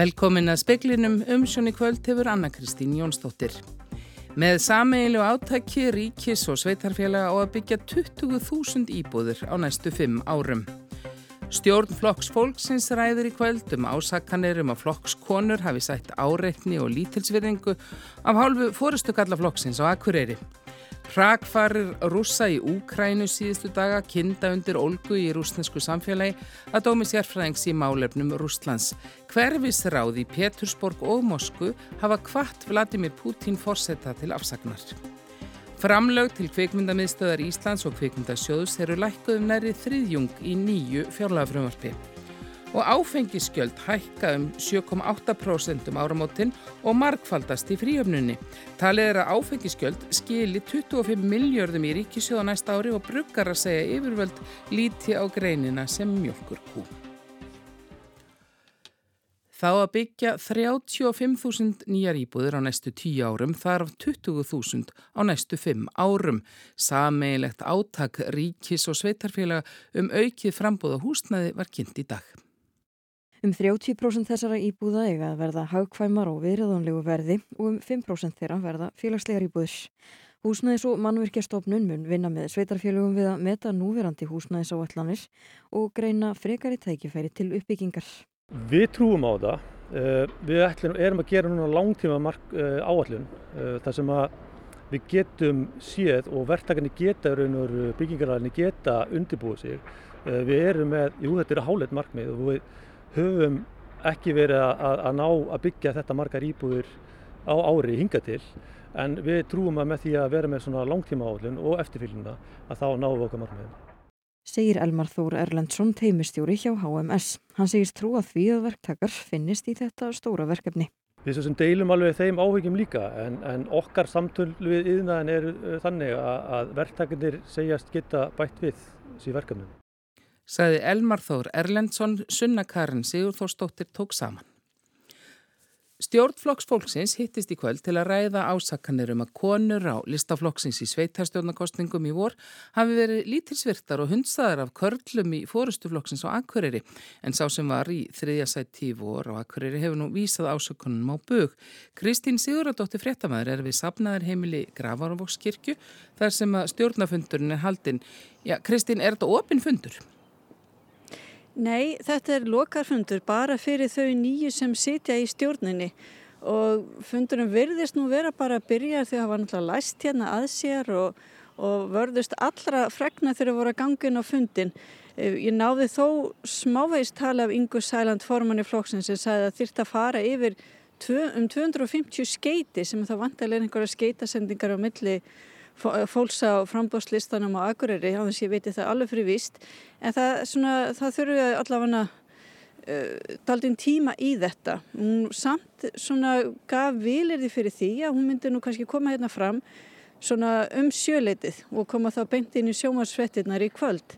Velkomin að speklinum umsjóni kvöld hefur Anna-Kristín Jónsdóttir. Með sameigilu átæki, ríkis og sveitarfélaga á að byggja 20.000 íbúður á næstu fimm árum. Stjórn flokks fólksins ræður í kvöld um ásakanir um að flokkskonur hafi sætt áreitni og lítilsvirðingu af hálfu fórustu kalla flokksins á Akureyri. Hrakfarir rúsa í Úkrænu síðustu daga kinda undir olgu í rúsnesku samfélagi að dómi sérfræðings í málefnum Rúslands. Hverfisráð í Petursborg og Mosku hafa kvart Vladimir Putin fórsetta til afsagnar. Framlög til kveikmyndamiðstöðar Íslands og kveikmyndasjóðus eru lækkuðum næri þriðjung í nýju fjárlagafrömmarfi og áfengiskjöld hækka um 7,8% um áramótin og markfaldast í fríöfnunni. Talið er að áfengiskjöld skili 25 miljörðum í ríkisjóða næsta ári og bruggar að segja yfirvöld líti á greinina sem mjölkur kú. Þá að byggja 35.000 nýjar íbúður á næstu 10 árum, þar af 20.000 á næstu 5 árum. Sameilegt átak ríkis og sveitarfélaga um aukið frambúða húsnaði var kynnt í dag. Um 30% þessara íbúða eiga að verða hagkvæmar og viðröðanlegu verði og um 5% þeirra verða félagslegar íbúðir. Húsnæðis og mannvirkjastofnun mun vinna með sveitarfélögum við að meta núverandi húsnæðis á allanir og greina frekari tækifæri til uppbyggingar. Við trúum á það. Eh, við ætlum, erum að gera núna langtíma eh, áallun eh, þar sem að við getum séð og verktakarnir geta byggingarlæðinni geta undirbúið sig. Við erum með, jú þetta eru háleit markmið og við höfum ekki verið að, að ná að byggja þetta margar íbúður á ári hinga til en við trúum að með því að vera með svona langtíma áallun og eftirfylgjuna að þá náum við okkar margmiðum. Segir Elmar Þór Erlendsson teimistjóri hjá HMS. Hann segist trú að því að verktakar finnist í þetta stóra verkefni. Við sem deilum alveg þeim áhyggjum líka en, en okkar samtöl við yðnaðin er uh, þannig að, að verktakarnir segjast geta bætt við síðan verkefnum sagði Elmar Þór Erlendsson, Sunna Karin Sigurþórsdóttir tók saman. Stjórnflokks fólksins hittist í kvöld til að ræða ásakanir um að konur á listaflokksins í sveitarstjórnarkostningum í vor hafi verið lítilsvirtar og hundstaðar af körlum í fórustuflokksins á Akureyri en sá sem var í þriðja sætt í vor á Akureyri hefur nú vísað ásakunum á bög. Kristín Siguradóttir Frettamæður er við sapnaðar heimili Gravarvókskirkju þar sem að stjórnafundurinn er haldinn. Já, Kristín, er þetta opinn fundur? Nei, þetta er lokarfundur bara fyrir þau nýju sem sitja í stjórninni og fundurum virðist nú vera bara að byrja því að það var náttúrulega læst hérna að sér og, og vörðust allra fregna þegar voru að gangin á fundin. Eh, ég náði þó smávegist tala af Ingu Sæland formann í flokksinn sem sagði að þýrt að fara yfir um 250 skeiti sem þá vantilega einhverja skeitasendingar á milli fólks á frambóðslistanum á Akureyri, á þess að ég veit það alveg fyrir vist, en það, svona, það þurfu allavega uh, daldinn tíma í þetta. Hún samt svona gaf vilirði fyrir því að hún myndi nú kannski koma hérna fram svona um sjöleitið og koma þá beint inn í sjómarsvettirnar í kvöld.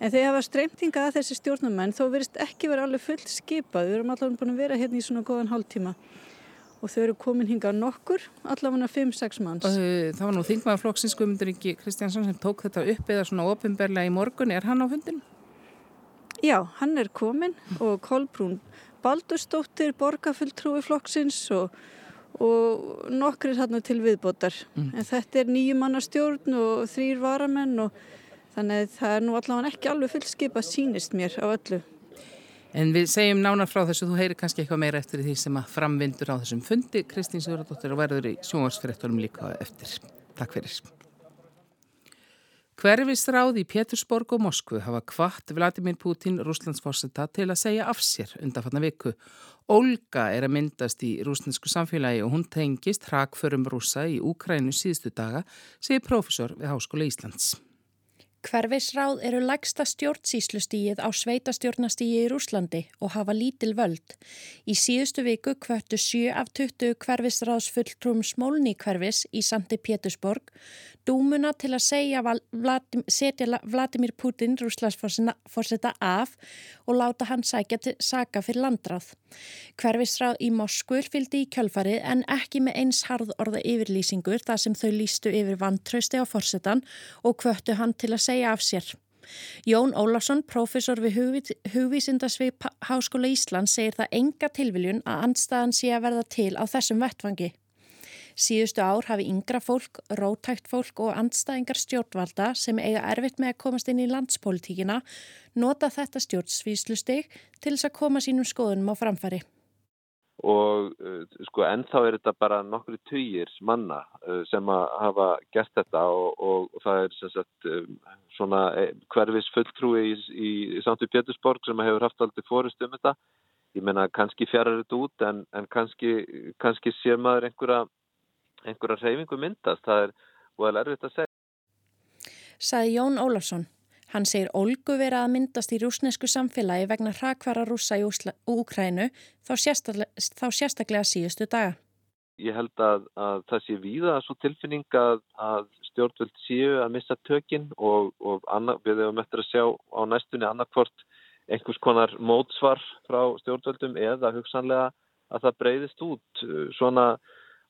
En þegar það var streymtinga að þessi stjórnumenn þó verist ekki verið alveg fullt skipað. Við erum allavega búin að vera hérna í svona góðan hálftíma og þau eru komin hinga nokkur, allavega 5-6 manns. Og það var nú þingmaður flokksins Guðmundur Ingi Kristjánsson sem tók þetta upp eða svona ofinberlega í morgun. Er hann á fundin? Já, hann er komin og Kolbrún Baldurstóttir, borgarfulltrúi flokksins og, og nokkrir hann til viðbótar. Mm. En þetta er nýju mannastjórn og þrýr varamenn og þannig að það er nú allavega ekki alveg fullskipa sínist mér á öllu. En við segjum nánar frá þessu, þú heyri kannski eitthvað meira eftir því sem að framvindur á þessum fundi. Kristín Sigurðardóttir og verður í sjónvarsfyrirtónum líka eftir. Takk fyrir. Hverfisráð í Pétursborg og Moskvu hafa kvart Vladimir Putin rúslandsforsetta til að segja af sér undanfatna viku. Olga er að myndast í rúslandsku samfélagi og hún tengist hrakförum rúsa í Úkrænu síðustu daga, segir profesor við Háskóla Íslands. Hverfisráð eru lægsta stjórnsýslustíið á sveitastjórnastíið í Rúslandi og hafa lítil völd. Í síðustu viku kvöttu 7 af 20 hverfisráðs fulltrúm smólni hverfis í Sandi Pétursborg dúmuna til að segja Vladim, setja Vladimir Putin Rúslandsforsetta af og láta hann sækja til saka fyrir landráð. Hverfisráð í Moskur fylgdi í kjölfarið en ekki með eins harðorða yfirlýsingur þar sem þau lístu yfir vantrausti á forsetan og kvöttu hann til að segja af sér. Jón Ólafsson, profesor við hugvísindasvið Háskóla Ísland, segir það enga tilviljun að andstaðan sé að verða til á þessum vettfangi. Síðustu ár hafi yngra fólk, rótækt fólk og andstæðingar stjórnvalda sem eiga erfitt með að komast inn í landspolitíkina nota þetta stjórnsvíslustig til þess að koma sínum skoðunum á framfæri. Og uh, sko ennþá er þetta bara nokkru týjir manna uh, sem að hafa gert þetta og, og, og það er sem sagt um, svona eh, hverfis fulltrúi í, í, í Sántu Pétursborg sem hefur haft aldrei fórist um þetta. Ég menna kannski fjarar þetta út en, en kannski, kannski sér maður einhverja einhverja reyfingu myndast, það er vel erfitt að segja. Saði Jón Ólafsson. Hann segir Olgu vera að myndast í rúsnesku samfélagi vegna hrakvara rúsa í Úkrænu þá, þá sérstaklega síðustu daga. Ég held að, að það sé víða svo tilfinning að, að stjórnvöld séu að missa tökinn og, og annað, við hefum eftir að sjá á næstunni annarkvort einhvers konar mótsvar frá stjórnvöldum eða hugsanlega að það breyðist út svona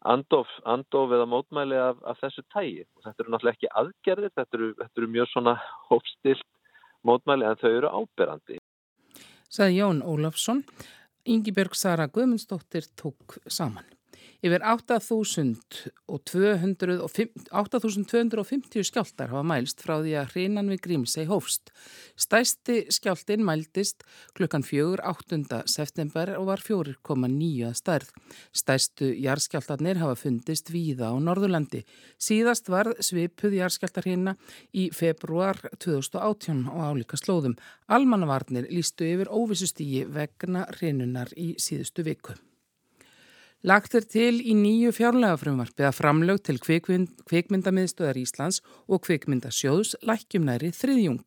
andof, andof eða mótmæli af, af þessu tægi og þetta eru náttúrulega ekki aðgerðir, þetta eru, þetta eru mjög svona hófstilt mótmæli en þau eru áberandi. Saði Jón Ólafsson, Ingi Björg Sara Guðmundsdóttir tók saman. Yfir 8.250 skjáltar hafa mælst frá því að hrinan við Grímsei hófst. Stæsti skjáltin mæltist klukkan 4.8. september og var 4,9 stærð. Stæstu jarðskjáltarnir hafa fundist víða á Norðurlandi. Síðast var svipuð jarðskjáltarhina í februar 2018 á álíka slóðum. Almannavarnir lístu yfir óvissustígi vegna hrinunar í síðustu viku. Lagt er til í nýju fjárlegafrumvarfi að framlög til kvikmynd, kvikmyndamiðstöðar Íslands og kvikmyndasjóðs lækjum næri þriðjung.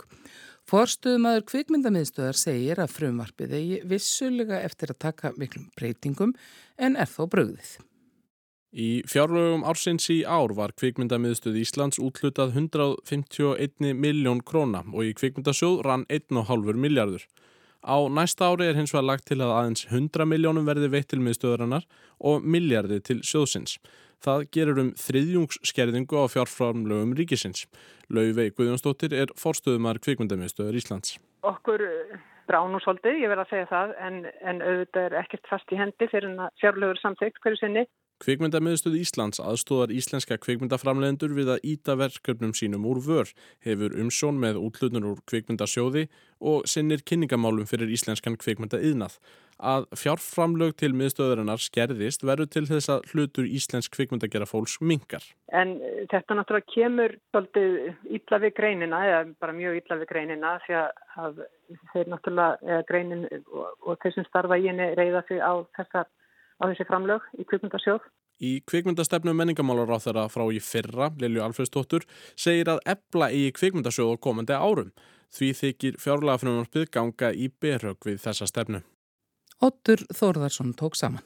Forstuðumadur kvikmyndamiðstöðar segir að frumvarfið eigi vissulega eftir að taka miklum breytingum en er þó bröðið. Í fjárlögum ársins í ár var kvikmyndamiðstöð Íslands útlutað 151 miljón króna og í kvikmyndasjóð rann 1,5 miljardur. Á næsta ári er hins vegar lagt til að aðeins 100 miljónum verði veitt til miðstöðurinnar og miljardi til sjóðsins. Það gerur um þriðjungsskerðingu á fjárframlögum ríkisins. Lauvei Guðjónsdóttir er fórstöðumar kvikmyndamiðstöður Íslands. Okkur eh, bránum svolítið, ég verð að segja það, en, en auðvitað er ekkert fast í hendi fyrir fjárlögur samþygt hverju sinni. Kvikmyndamiðstöð Íslands aðstóðar íslenska kvikmyndaframlegendur við að íta verkefnum sínum úr vör, hefur umsjón með útlutnur úr kvikmyndasjóði og sinnir kynningamálum fyrir íslenskan kvikmyndaiðnað. Að fjárframlög til miðstöðurinnar skerðist verður til þess að hlutur íslensk kvikmyndagera fólks mingar. En eh, þetta náttúrulega kemur illa við greinina, eða bara mjög illa við greinina, því að þeir náttúrulega, greinin og þeir sem starfa í henni reyða sig á þessar á þessi framlög í kvikmyndasjóð. Í kvikmyndastefnu menningamálar á þeirra frá í fyrra, Lilju Alfredsdóttur, segir að ebla í kvikmyndasjóð á komandi árum. Því þykir fjárlega frumvarpið ganga í berög við þessa stefnu. Ottur Þórðarsson tók saman.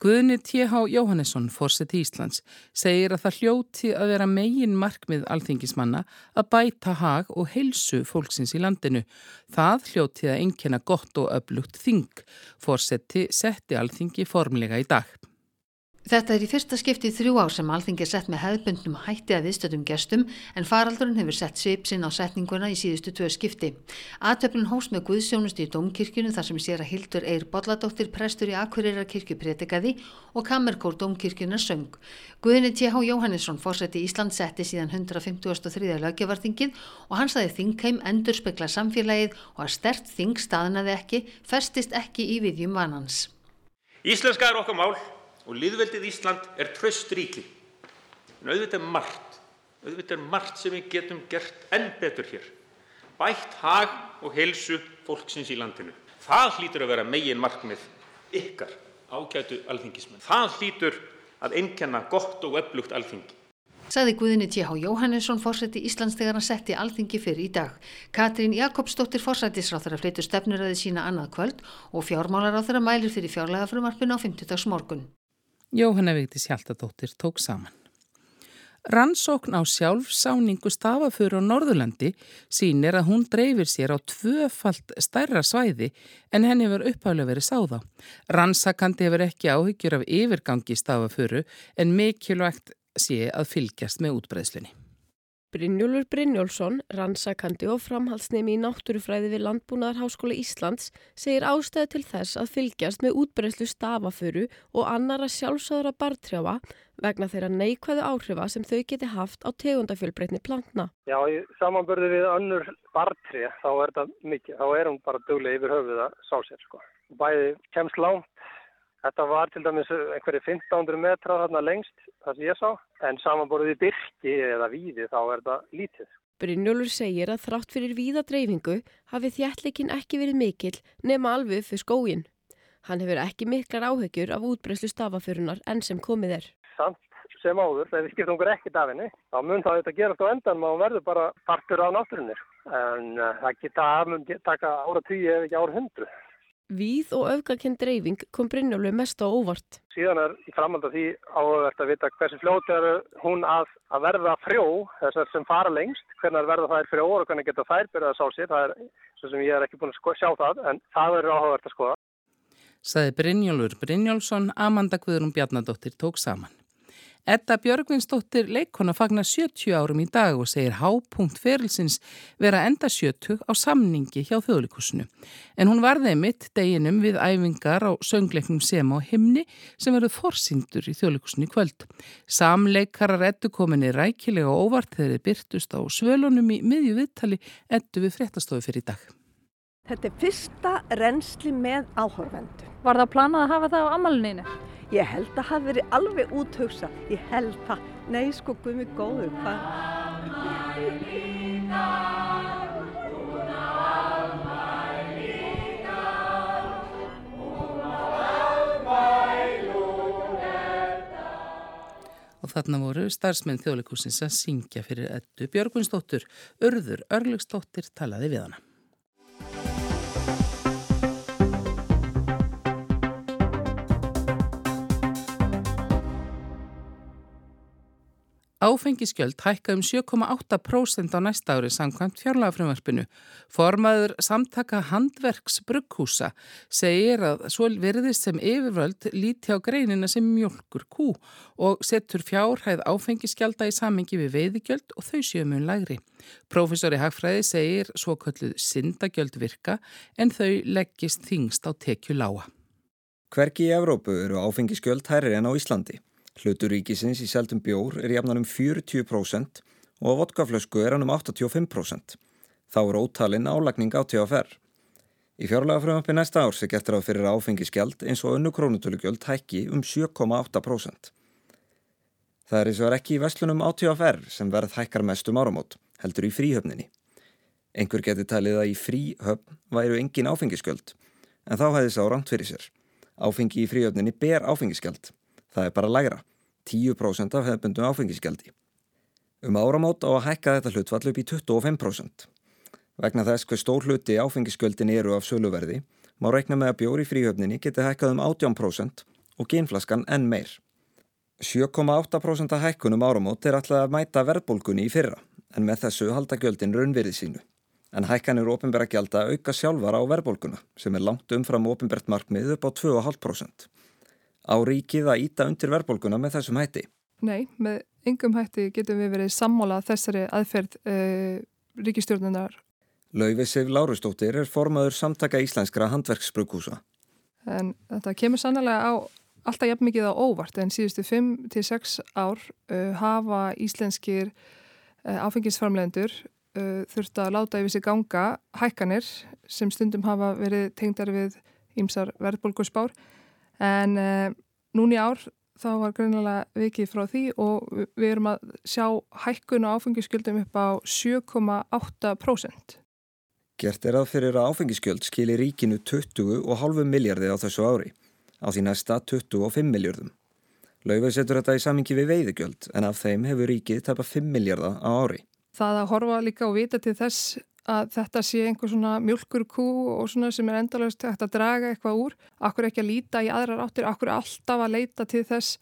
Guðni T.H. Jóhannesson, fórseti Íslands, segir að það hljóti að vera megin markmið alþingismanna að bæta hag og heilsu fólksins í landinu. Það hljóti að engjana gott og öflugt þing. Fórseti setti alþingi formlega í dag. Þetta er í fyrsta skipti í þrjú ár sem alþingi er sett með hefðbundnum hætti að viðstöldum gestum en faraldurinn hefur sett svip sinn á setninguna í síðustu tvö skipti. Atöflun hós með Guðsjónusti í Dómkirkjunu þar sem sér að Hildur Eir Bolladóttir prestur í Akureyrakirkju pretikaði og Kammerkór Dómkirkjunar söng. Guðinni T.H. Jóhannesson fórseti Ísland setti síðan 153. löggevarþingið og hann saði þingheim endur spekla samfélagið og að stert þing staðnaði ekki, festist ekki í viðjum vanans. Íslenska er okkar mál og liðveldið Ísland er tröst ríki. En auðvitað er margt, auðvitað er margt sem við getum gert enn betur hér. Bætt hag og helsu fólksins í landinu. Það hlýtur að vera megin markmið ykkar ágætu alþingismenn. Það hlýtur að einnkenna gott og öflugt alþingi. Saði Guðinni T.H. Jóhannesson fórseti Íslands þegar hann setti alþingi fyrir í dag. Katrín Jakobsdóttir fórsætisráþara fleitur stefnuröði sína annað kvöld og fjármálaráþara mælir fyrir fjárlega frumarpinu á 50. morgun. Jóhanna Vigdís Hjaltadóttir tók saman. Rannsókn á sjálfsáningu stafaföru á Norðurlandi sínir að hún dreifir sér á tvöfalt stærra svæði en henni hefur uppháðlega verið sáða. Rannsakandi hefur ekki áhyggjur af yfirgangi stafaföru en mikilvægt sé að fylgjast með útbreyðslunni. Brynjólfur Brynjólfsson, rannsakandi og framhaldsnemi í náttúrufræði við Landbúnaðarháskóla Íslands, segir ástæði til þess að fylgjast með útbreyslu stafaföru og annara sjálfsöðra bartrjáfa vegna þeirra neikvæðu áhrifa sem þau geti haft á tegundafjölbreytni plantna. Já, í samanbörðu við önnur bartrjá þá er þetta mikið, þá er hún bara döguleg yfir höfuð að sá sér sko. Bæði kemst langt Þetta var til dæmis einhverju 1500 metra þarna lengst, það sem ég sá, en samanborðið byrki eða víði þá er þetta lítið. Brynjólfur segir að þrátt fyrir víðadreyfingu hafi þjættleikin ekki verið mikil nema alveg fyrir skógin. Hann hefur ekki miklar áhegjur af útbreyslu stafaförunar enn sem komið er. Samt sem áður, þegar við skiptum okkur ekkert af henni, þá mun það þetta gerast á endan og verður bara partur á náttúrunir. En uh, það geta, mun taka ára tíu ef ekki ára hundru. Víð og öfgakinn dreifing kom Brynjólu mest á óvart. Síðan er í framhald af því áhugavert að vita hversu fljótt er hún að, að verða frjó, þessar sem fara lengst, hvernig verða þær frjó og hvernig geta þær byrjað að sá sér. Það er svo sem ég er ekki búin að sko, sjá það, en það er áhugavert að skoða. Saði Brynjólfur Brynjólfsson, Amanda Guðrún Bjarnadóttir tók saman. Edda Björgvinsdóttir leikona fagnar 70 árum í dag og segir hápunkt ferilsins vera enda 70 á samningi hjá þjóðlíkusinu. En hún varði mitt deginum við æfingar á söngleiknum sem á himni sem verður forsýndur í þjóðlíkusinu kvöld. Samleikarar Eddu kominni rækilega óvart þegar þið byrtust á svölunum í miðju viðtali Eddu við fréttastofu fyrir í dag. Þetta er fyrsta reynsli með áhörvendu. Var það planað að hafa það á amaluninu? Ég held að hafi verið alveg úthugsa. Ég held það. Nei, sko, gumi góður, hvað? Og þarna voru starfsmenn þjóðleikúsins að syngja fyrir Eddu Björgunsdóttur. Örður Örlugsdóttir talaði við hana. Áfengiskjöld hækka um 7,8% á næsta ári samkvæmt fjárlagafrömmarpinu. Formaður samtaka handverks brugghúsa segir að svo verðist sem yfirvöld líti á greinina sem mjölkur kú og setur fjárhæð áfengiskjölda í samengi við veiðigjöld og þau séu mjög lagri. Profesori Hagfræði segir svo kölluð syndagjöld virka en þau leggist þingst á tekju lága. Hverki í Evrópu eru áfengiskjöld hærri en á Íslandi. Hlutur ríkisins í seldum bjór er jafnan um 40% og á vodkaflösku er hann um 85%. Þá er ótalinn álagning á TFR. Í fjárlega frumöppi næsta árs er gert ráð fyrir áfengiskjald eins og önnu krónutölugjöld hækki um 7,8%. Það er eins og er ekki í vestlunum á TFR sem verð hækkar mest um áramót, heldur í fríhöfninni. Einhver geti talið að í fríhöfn væru engin áfengiskjöld, en þá hefði sá ránt fyrir sér. Áfengi í fríhöfninni ber áfengiskjald. Það er bara lægra, 10% af hefðbundum áfengisgjaldi. Um áramót á að hækka þetta hlutfall upp í 25%. Vegna þess hver stór hluti áfengisgjöldin eru af söluverði, má reikna með að bjóri fríhöfninni geti hækkað um 18% og genflaskan enn meir. 7,8% af hækkunum áramót er alltaf að mæta verðbólgunni í fyrra, en með þessu halda gjöldin raunverið sínu. En hækkan eru ofinbæra gjald að auka sjálfara á verðbólguna, sem er langt umfram ofinbært markmið upp á 2,5% á ríkið að íta undir verðbólguna með þessum hætti? Nei, með yngum hætti getum við verið sammála þessari aðferð uh, ríkistjórnunar. Lauvi Sif Lárustóttir er formaður samtaka íslenskra handverksbrukúsa. En þetta kemur sannlega á alltaf jafn mikið á óvart en síðustu 5-6 ár uh, hafa íslenskir uh, áfengisframlegendur þurft að láta yfir sig ganga hækkanir sem stundum hafa verið tengdar við ímsar verðbólgusbár en uh, núni ár þá var greinilega vikið frá því og við erum að sjá hækkun og áfengiskjöldum upp á 7,8%. Gert er að fyrir að áfengiskjöld skilir ríkinu 20,5 miljardið á þessu ári, á því næsta 25 miljardum. Laufið setur þetta í samingi við veiðugjöld en af þeim hefur ríkið tapað 5 miljardar á ári. Það að horfa líka og vita til þess að þetta sé einhver svona mjölkur kú og svona sem er endalast hægt að draga eitthvað úr. Akkur ekki að líta í aðrar áttir, akkur alltaf að leita til þess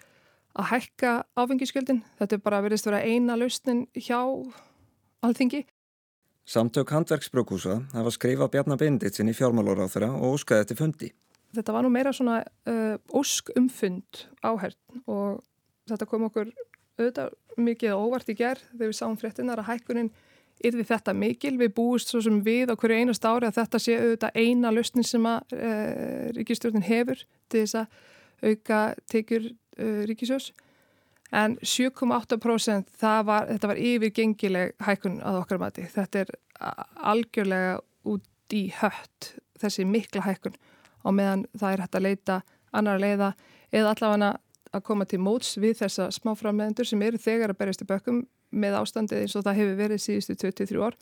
að hækka áfengiskjöldin. Þetta er bara verið að vera eina lausnin hjá alþingi. Samtök handverksbrökkúsa hafa skrifað Bjarnar Benditsin í þeirra og óskaði þetta fundi. Þetta var nú meira svona uh, ósk umfund áhært og þetta kom okkur auðvitað mikið óvart í gerð þegar við sáum fréttinar að hækkunin yrði þetta mikil. Við búist svo sem við á hverju einast ári að þetta sé auðvitað eina lausnin sem að uh, ríkistjórnin hefur til þess að auka tekjur uh, ríkisjós. En 7,8% var, þetta var yfirgengileg hækkun að okkar mati. Þetta er algjörlega út í hött þessi mikla hækkun og meðan það er hægt að leita annar leiða eða allavega að koma til móts við þessa smáframleðendur sem eru þegar að berjast í bökkum með ástandið eins og það hefur verið síðustu 23 ár.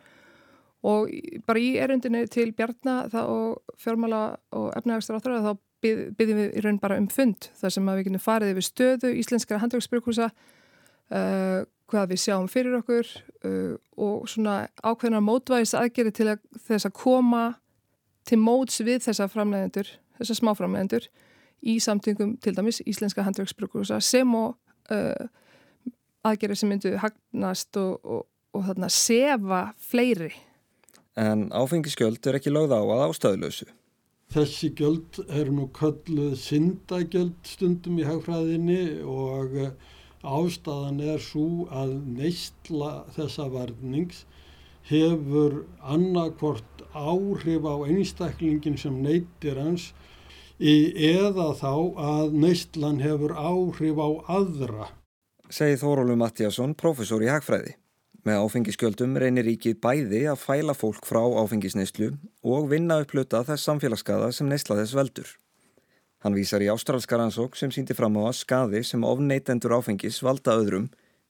Og bara í erundinu til Bjarnar og fjármála og efnagastur áþráða þá byggjum við í raun bara um fund þar sem við getum farið yfir stöðu íslenskara handverksbyrkúsa uh, hvað við sjáum fyrir okkur uh, og svona ákveðnar mótvæðis aðgeri til að þess að koma til móts við þessa framlegendur, þessa smáframlegendur í samtöngum til dæmis íslenska handverksbyrkúsa sem og uh, aðgerið sem myndu hagnast og, og, og þarna sefa fleiri. En áfengiskjöld er ekki lögð á að ástöðlösu. Þessi gjöld er nú kölluð syndagjöld stundum í hagfræðinni og eh, ástæðan er svo að neistla þessa varnings hefur annarkvort áhrif á einstaklingin sem neytir hans eða þá að neistlan hefur áhrif á aðra. Segði Þórólu Mattíasson, professor í hagfræði. Með áfengiskjöldum reynir ríkið bæði að fæla fólk frá áfengisneislu og vinna upp hluta þess samfélagsskaða sem neisla þess veldur. Hann vísar í ástrálska rannsók sem síndi fram á að skaði sem ofneitendur áfengis valda öðrum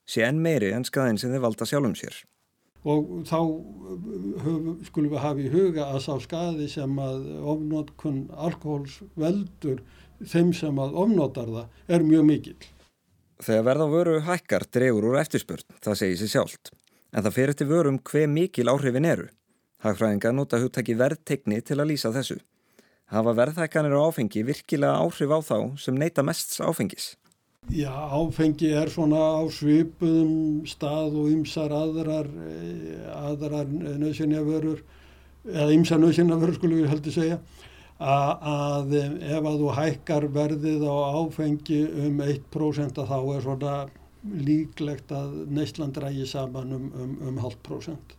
sé enn meiri en skaðin sem þeir valda sjálfum sér. Og þá höf, skulum við hafa í huga að sá skaði sem að ofnótkun alkohols veldur þeim sem að ofnótar það er mjög mikil. Þegar verða vöru hækkar drefur úr eftirspurn, það segir sér sjálft en það fyrir til vörum hver mikil áhrifin eru. Hagfræðingar nota hugtæki verðtegni til að lýsa þessu. Hafa verðhækkanir á áfengi virkilega áhrif á þá sem neyta mest áfengis? Já, áfengi er svona á svipuðum stað og ymsar aðrar, eh, aðrar nöðsynjavörur, eða ymsar nöðsynjavörur skulum við heldur segja, að ef að þú hækkar verðið á áfengi um 1% þá er svona líklegt að Neistland drægi saman um, um, um halvt prósent.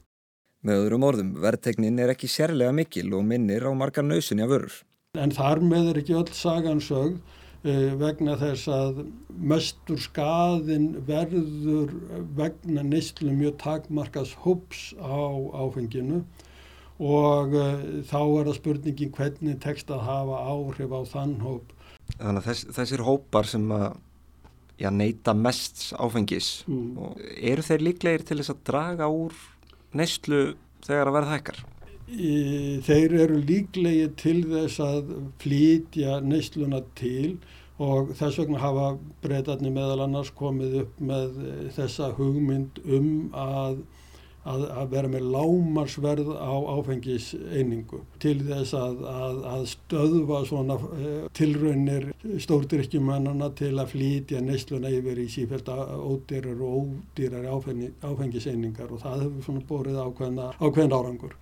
Með öðrum orðum, verðtegnin er ekki sérlega mikil og minnir á margar nöðsynja vörur. En þar með er ekki öll sagansögð eh, vegna þess að mestur skaðin verður vegna neistlu mjög takmarkas hóps á áfenginu og uh, þá er það spurningin hvernig tekst að hafa áhrif á þann hóp. Þannig að þess, þessir hópar sem að já, neyta mest áfengis mm. eru þeir líklegir til þess að draga úr neyslu þegar að verða hækkar? Þeir eru líklegir til þess að flytja neysluna til og þess vegna hafa breytarnir meðal annars komið upp með þessa hugmynd um að að, að vera með lámarsverð á áfengiseiningu til þess að, að, að stöðva svona uh, tilraunir stórdyrkjumannana til að flýtja nesluna yfir í sífælt ódýrar og ódýrar áfengiseiningar og það hefur svona borið ákveðna, ákveðin árangur.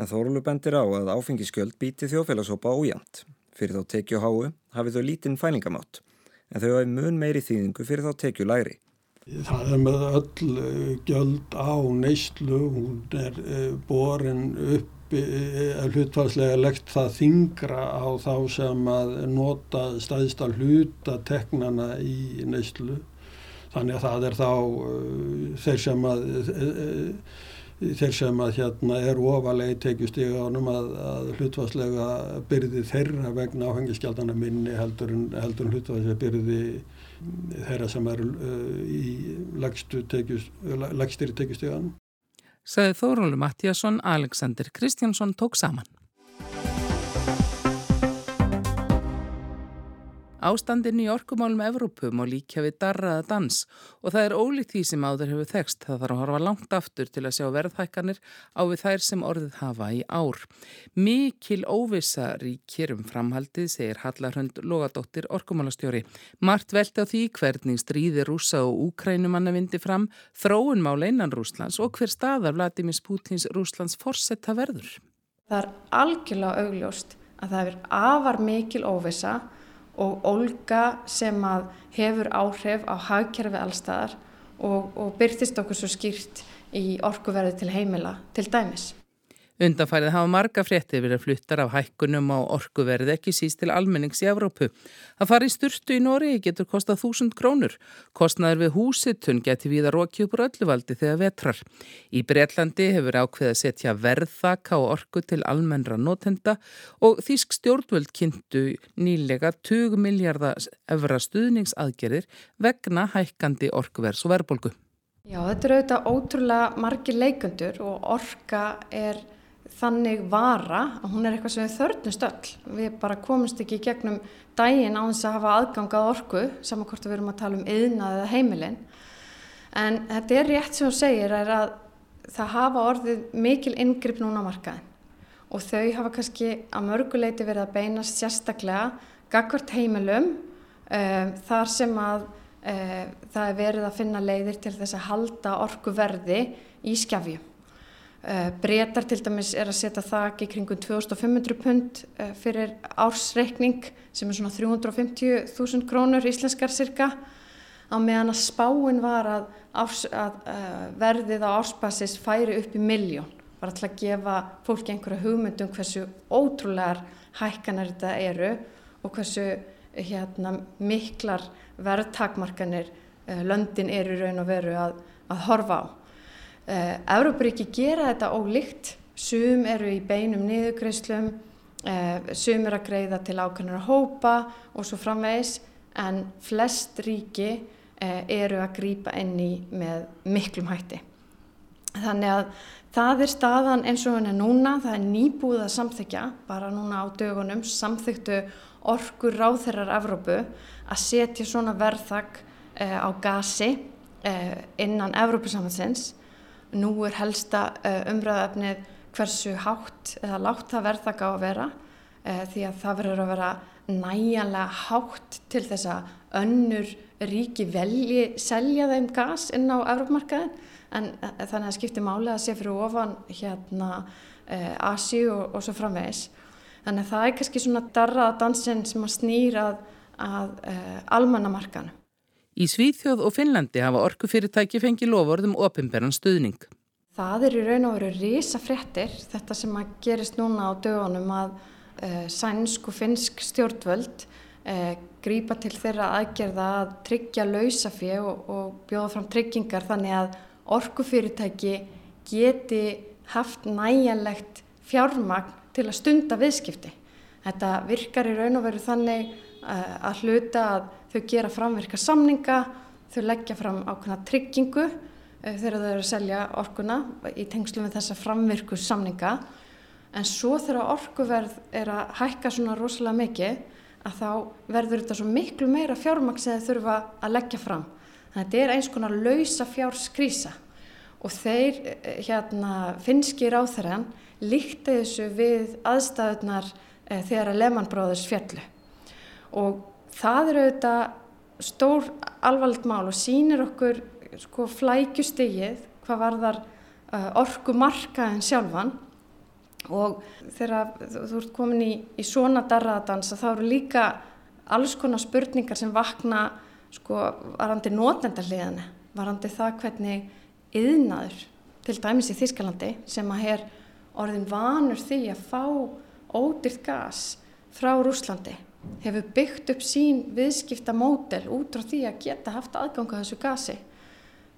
En Þórulu bendir á að áfengiskjöld býti þjóðfélagsópa ójæmt. Fyrir þá tekju háu hafið þau lítinn fælingamátt en þau hafi mun meiri þýðingu fyrir þá tekju læri. Það er með öll eh, gjöld á neyslu, hún er eh, borin upp eh, hlutfarslega legt það þingra á þá sem að nota staðist að hluta teknana í neyslu. Þannig að það er þá þeir sem að, þeir sem að hérna er ofalegi tekjustíga ánum að, að hlutfarslega byrði þeirra vegna áhengiskjaldana minni heldur en, heldur en hlutfarslega byrði þeirra sem eru uh, í lagstir tekjustíðan. Saði Þórólu Mattíasson, Alexander Kristjánsson tók saman. Ástandin í orkumálum Evrópu má líka við darraða dans og það er ólíkt því sem áður hefur þekst. Það þarf að horfa langt aftur til að sjá verðhækkanir á við þær sem orðið hafa í ár. Mikil óvisa ríkir um framhaldið, segir Hallarhund Lógadóttir orkumálastjóri. Mart velti á því hvernig stríði rúsa og úkrænumanna vindi fram, þróun mála innan Rúslands og hver staðar Vladimir Putins Rúslands forsetta verður. Það er algjörlega augljóst að það er afar mikil óvisa og olga sem að hefur áhrif á hagkerfi allstaðar og, og byrtist okkur svo skýrt í orkuverði til heimila til dæmis. Undanfærið hafa marga fréttið verið fluttar af hækkunum á orkuverði ekki síst til almennings í Evrópu. Að fara í styrtu í Nóri getur kostað þúsund krónur. Kostnaður við húsitun geti við að róki upp úr ölluvaldi þegar vetrar. Í Breitlandi hefur ákveð að setja verðþaka og orku til almennra notenda og Þísk stjórnvöld kynntu nýlega 20 miljardar efra stuðningsaðgerir vegna hækkandi orkuverðs og verðbolgu. Já, þetta eru auðvitað ótrúlega margir leikundur og orka er þannig vara að hún er eitthvað sem við þörnumst öll. Við bara komumst ekki í gegnum dægin á þess að hafa aðgangað orku, saman hvort við erum að tala um yðnað eða heimilinn. En þetta er rétt sem þú segir er að það hafa orðið mikil yngripp núna markaðin og þau hafa kannski að mörguleiti verið að beinast sérstaklega gagvart heimilum um, þar sem að um, það er verið að finna leiðir til þess að halda orkuverði í skjafjum. Uh, Bretar til dæmis er að setja þak í kringum 2500 pund uh, fyrir ársreikning sem er svona 350.000 krónur íslenskar cirka á meðan að spáin var að, árs, að uh, verðið á ársbasis færi upp í miljón bara til að gefa fólki einhverja hugmyndum hversu ótrúlegar hækkanar þetta eru og hversu hérna, miklar verðtakmarkanir löndin eru raun og veru að, að horfa á. Európaríki gera þetta ólíkt, sum eru í beinum niðugreislum, uh, sum eru að greiða til ákveðnar hópa og svo framvegis en flest ríki uh, eru að grýpa enni með miklum hætti. Þannig að það er staðan eins og henni núna, það er nýbúið að samþykja, bara núna á dögunum, samþyktu orkur ráþeirar Evrópu að setja svona verðak á gasi innan Evrópusamhansins Nú er helsta uh, umræðafnið hversu hátt eða látt það verðaka á að vera uh, því að það verður að vera næjanlega hátt til þess að önnur ríki velji selja þeim gas inn á Evrópmarkaðin en uh, þannig að það skiptir máli að sé fyrir ofan hérna Asi og, og svo framvegis. Þannig að það er kannski svona darraða dansinn sem að snýra að, að almannamarkaðinu. Í Svíþjóð og Finnlandi hafa orkufyrirtæki fengið lofórðum ofinberðan stuðning. Það er í raun og veru rísa fréttir, þetta sem að gerist núna á dögunum að uh, sænsk og finnsk stjórnvöld uh, grýpa til þeirra aðgerða að tryggja lausafið og, og bjóða fram tryggingar þannig að orkufyrirtæki geti haft næjanlegt fjármagn til að stunda viðskipti. Þetta virkar í raun og veru þannig að hluta að þau gera framverka samninga, þau leggja fram ákveðna tryggingu uh, þegar þau eru að selja orkuna í tengslu með þessa framverku samninga. En svo þegar orkuverð er að hækka svona rosalega mikið að þá verður þetta svo miklu meira fjármaks eða þurfa að leggja fram. Þannig að þetta er eins konar lausa fjárskrísa og þeir eh, hérna, finski ráþæran líkti þessu við aðstæðunar e, þegar að Lehmann Brothers fjallu og það eru auðvitað stór alvarlegt mál og sínir okkur sko flækjustegið hvað varðar uh, orkumarkaðin sjálfan. Og þegar þú ert komin í, í svona darraðadansa þá eru líka alls konar spurningar sem vakna sko varandi nótnendaliðinu, varandi það hvernig yðnaður til dæmis í Þískalandi sem að er orðin vanur því að fá ódýrt gas frá Rúslandi hefur byggt upp sín viðskipta mótel út frá því að geta haft aðgang á þessu gasi.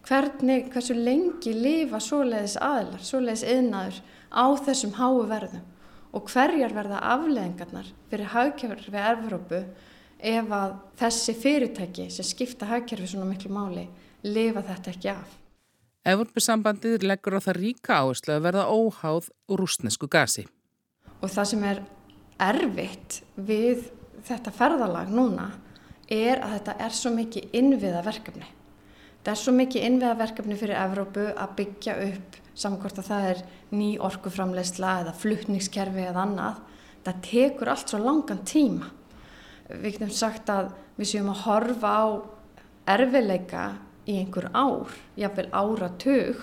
Hvernig, hversu lengi lifa svoleiðis aðlar, svoleiðis yðnaður á þessum háu verðum og hverjar verða afleðingarnar fyrir hagkerfi Evrópu ef að þessi fyrirtæki sem skipta hagkerfi svona miklu máli lifa þetta ekki af. Evrópusambandið leggur á það ríka áherslu að verða óháð úr rúsnesku gasi. Og það sem er erfitt við þetta ferðalag núna er að þetta er svo mikið innviða verkefni. Þetta er svo mikið innviða verkefni fyrir Evrópu að byggja upp samkvæmt að það er ný orkuframleysla eða flutningskerfi eða annað. Það tekur allt svo langan tíma. Við getum sagt að við séum að horfa á erfileika í einhver ár, jáfnveil áratug,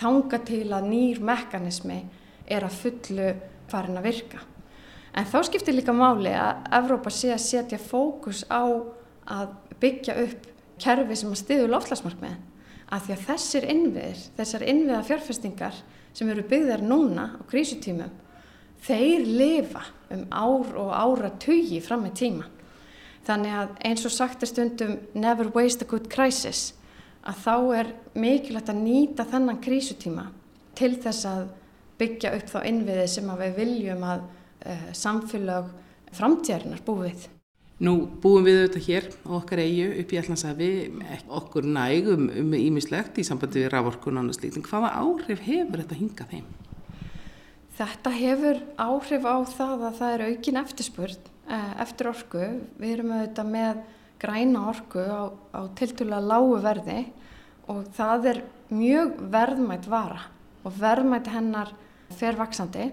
þanga til að nýr mekanismi er að fullu farin að virka. En þá skiptir líka máli að Evrópa sé að setja fókus á að byggja upp kerfi sem að stiðu loftlagsmarkmiðin. Að því að þessir innviðir, þessar innviða fjárfestingar sem eru byggðar núna á krísutímum, þeir lifa um ár og ára tugi fram með tíman. Þannig að eins og sagt er stundum never waste a good crisis að þá er mikilvægt að nýta þennan krísutíma til þess að byggja upp þá innviði sem við viljum að uh, samfélag framtíðarinnar búið. Nú búum við auðvitað hér á okkar eigu upp í Allandsafi, okkur nægum um ímislegt í sambandi við raforkun og annað slíkt, en hvaða áhrif hefur þetta hingað þeim? Þetta hefur áhrif á það að það er aukin eftirspurn uh, eftir orku. Við erum auðvitað með græna orku á, á tiltúlega lágu verði og það er mjög verðmætt vara og verðmætt hennar fer vaksandi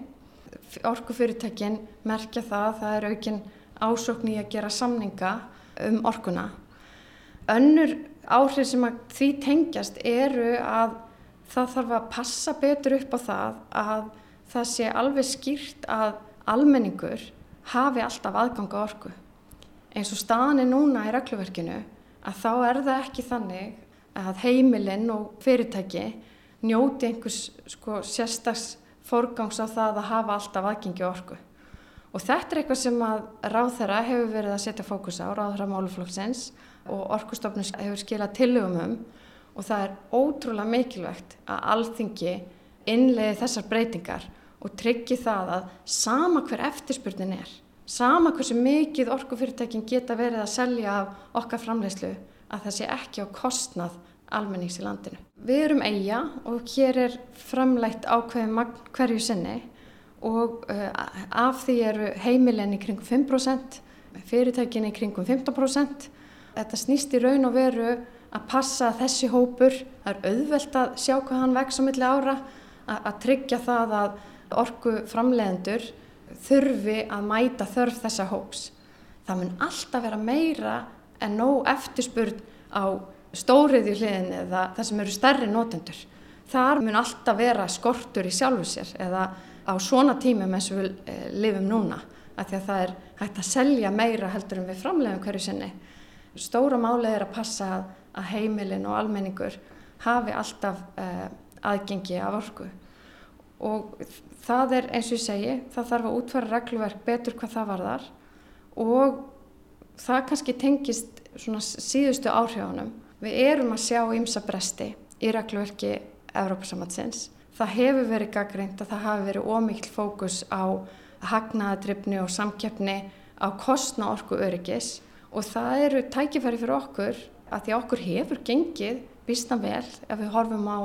orkufyrirtækin merkja það að það er aukin ásókn í að gera samninga um orkuna. Önnur áhrif sem að því tengjast eru að það þarf að passa betur upp á það að það sé alveg skýrt að almenningur hafi alltaf aðganga orku. Eins og staðan er núna í regluverkinu að þá er það ekki þannig að heimilinn og fyrirtæki njóti einhvers sko, sérstags forgangs á það að hafa alltaf aðgengi orku. Og þetta er eitthvað sem að ráðherra hefur verið að setja fókus á, ráðherra máluflokksins og orkustofnus hefur skilað tillögum um og það er ótrúlega mikilvægt að alþingi innleiði þessar breytingar og tryggi það að sama hver eftirspurnin er, sama hversu mikið orkufyrirtækin geta verið að selja af okkar framleyslu að það sé ekki á kostnað almennings í landinu. Við erum eiga og hér er framleitt ákveðin magn hverju sinni og uh, af því eru heimilin í kringum 5%, fyrirtækin í kringum 15%. Þetta snýst í raun og veru að passa þessi hópur, það er auðvelt að sjá hvað hann vex á milli ára, að, tryggja það að orgu framleiðendur þurfi að mæta þörf þessa hóps. Það mun alltaf vera meira en nóg eftirspurn á stóriði hliðin eða það sem eru stærri nótendur. Þar mun alltaf vera skortur í sjálfu sér eða á svona tímum eins og við e, lifum núna því að það er hægt að selja meira heldur en við framlegum hverju sinni. Stóra málið er að passa að, að heimilin og almenningur hafi alltaf e, aðgengi af orku og það er eins og ég segi, það þarf að útfæra regluverk betur hvað það var þar og það kannski tengist síðustu áhrifunum Við erum að sjá ímsa bresti í reglverki Evrópasamhansins. Það hefur verið gaggrind að það hafi verið ómikl fókus á hagnaðadryfni og samkeppni á kostna orku öryggis og það eru tækifæri fyrir okkur að því okkur hefur gengið býstan vel ef við horfum á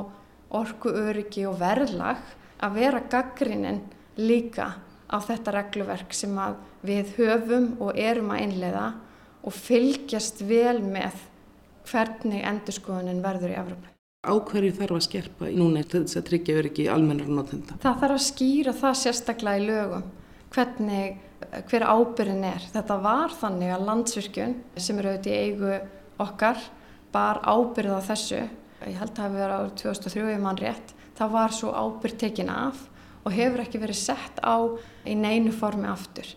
orku öryggi og verðlag að vera gaggrinin líka á þetta regluverk sem við höfum og erum að einlega og fylgjast vel með hvernig endurskoðunin verður í Evrópu. Á hverju þarf að skerpa núna til þess að tryggja öryggi almennar notenda? Það þarf að skýra það sérstaklega í lögum, hvernig, hver ábyrðin er. Þetta var þannig að landsvirkjun sem eru auðvitað í eigu okkar bar ábyrð á þessu, ég held að það hefur verið árið 2003 mann rétt, það var svo ábyrð tekin af og hefur ekki verið sett á í neinu formi aftur.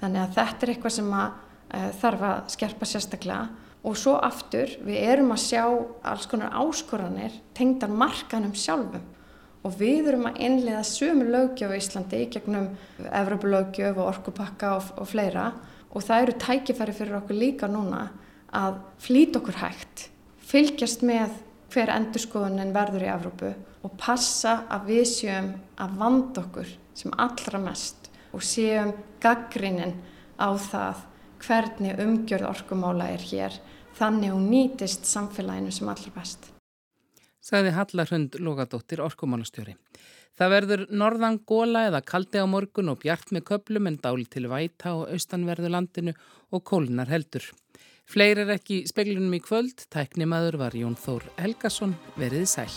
Þannig að þetta er eitthvað sem að, uh, þarf að skerpa sérstaklega og svo aftur við erum að sjá alls konar áskoranir tengdan markanum sjálfum. Og við erum að innlega sömu lögjöf í Íslandi gegnum Evropalögjöf og orkupakka og, og fleira. Og það eru tækifæri fyrir okkur líka núna að flýta okkur hægt, fylgjast með hver endurskoðunin verður í Evrópu og passa að við séum að vanda okkur sem allra mest og séum gaggrinnin á það hvernig umgjörð orkumála er hér þannig hún nýtist samfélaginu sem allra best. Saði Hallarhund Lógadóttir orkumálastjóri. Það verður norðan góla eða kaldi á morgun og bjart með köplum en dáli til væta og austanverðu landinu og kólinar heldur. Fleir er ekki speglunum í kvöld, tæknimaður var Jón Þór Helgason, verið sæl.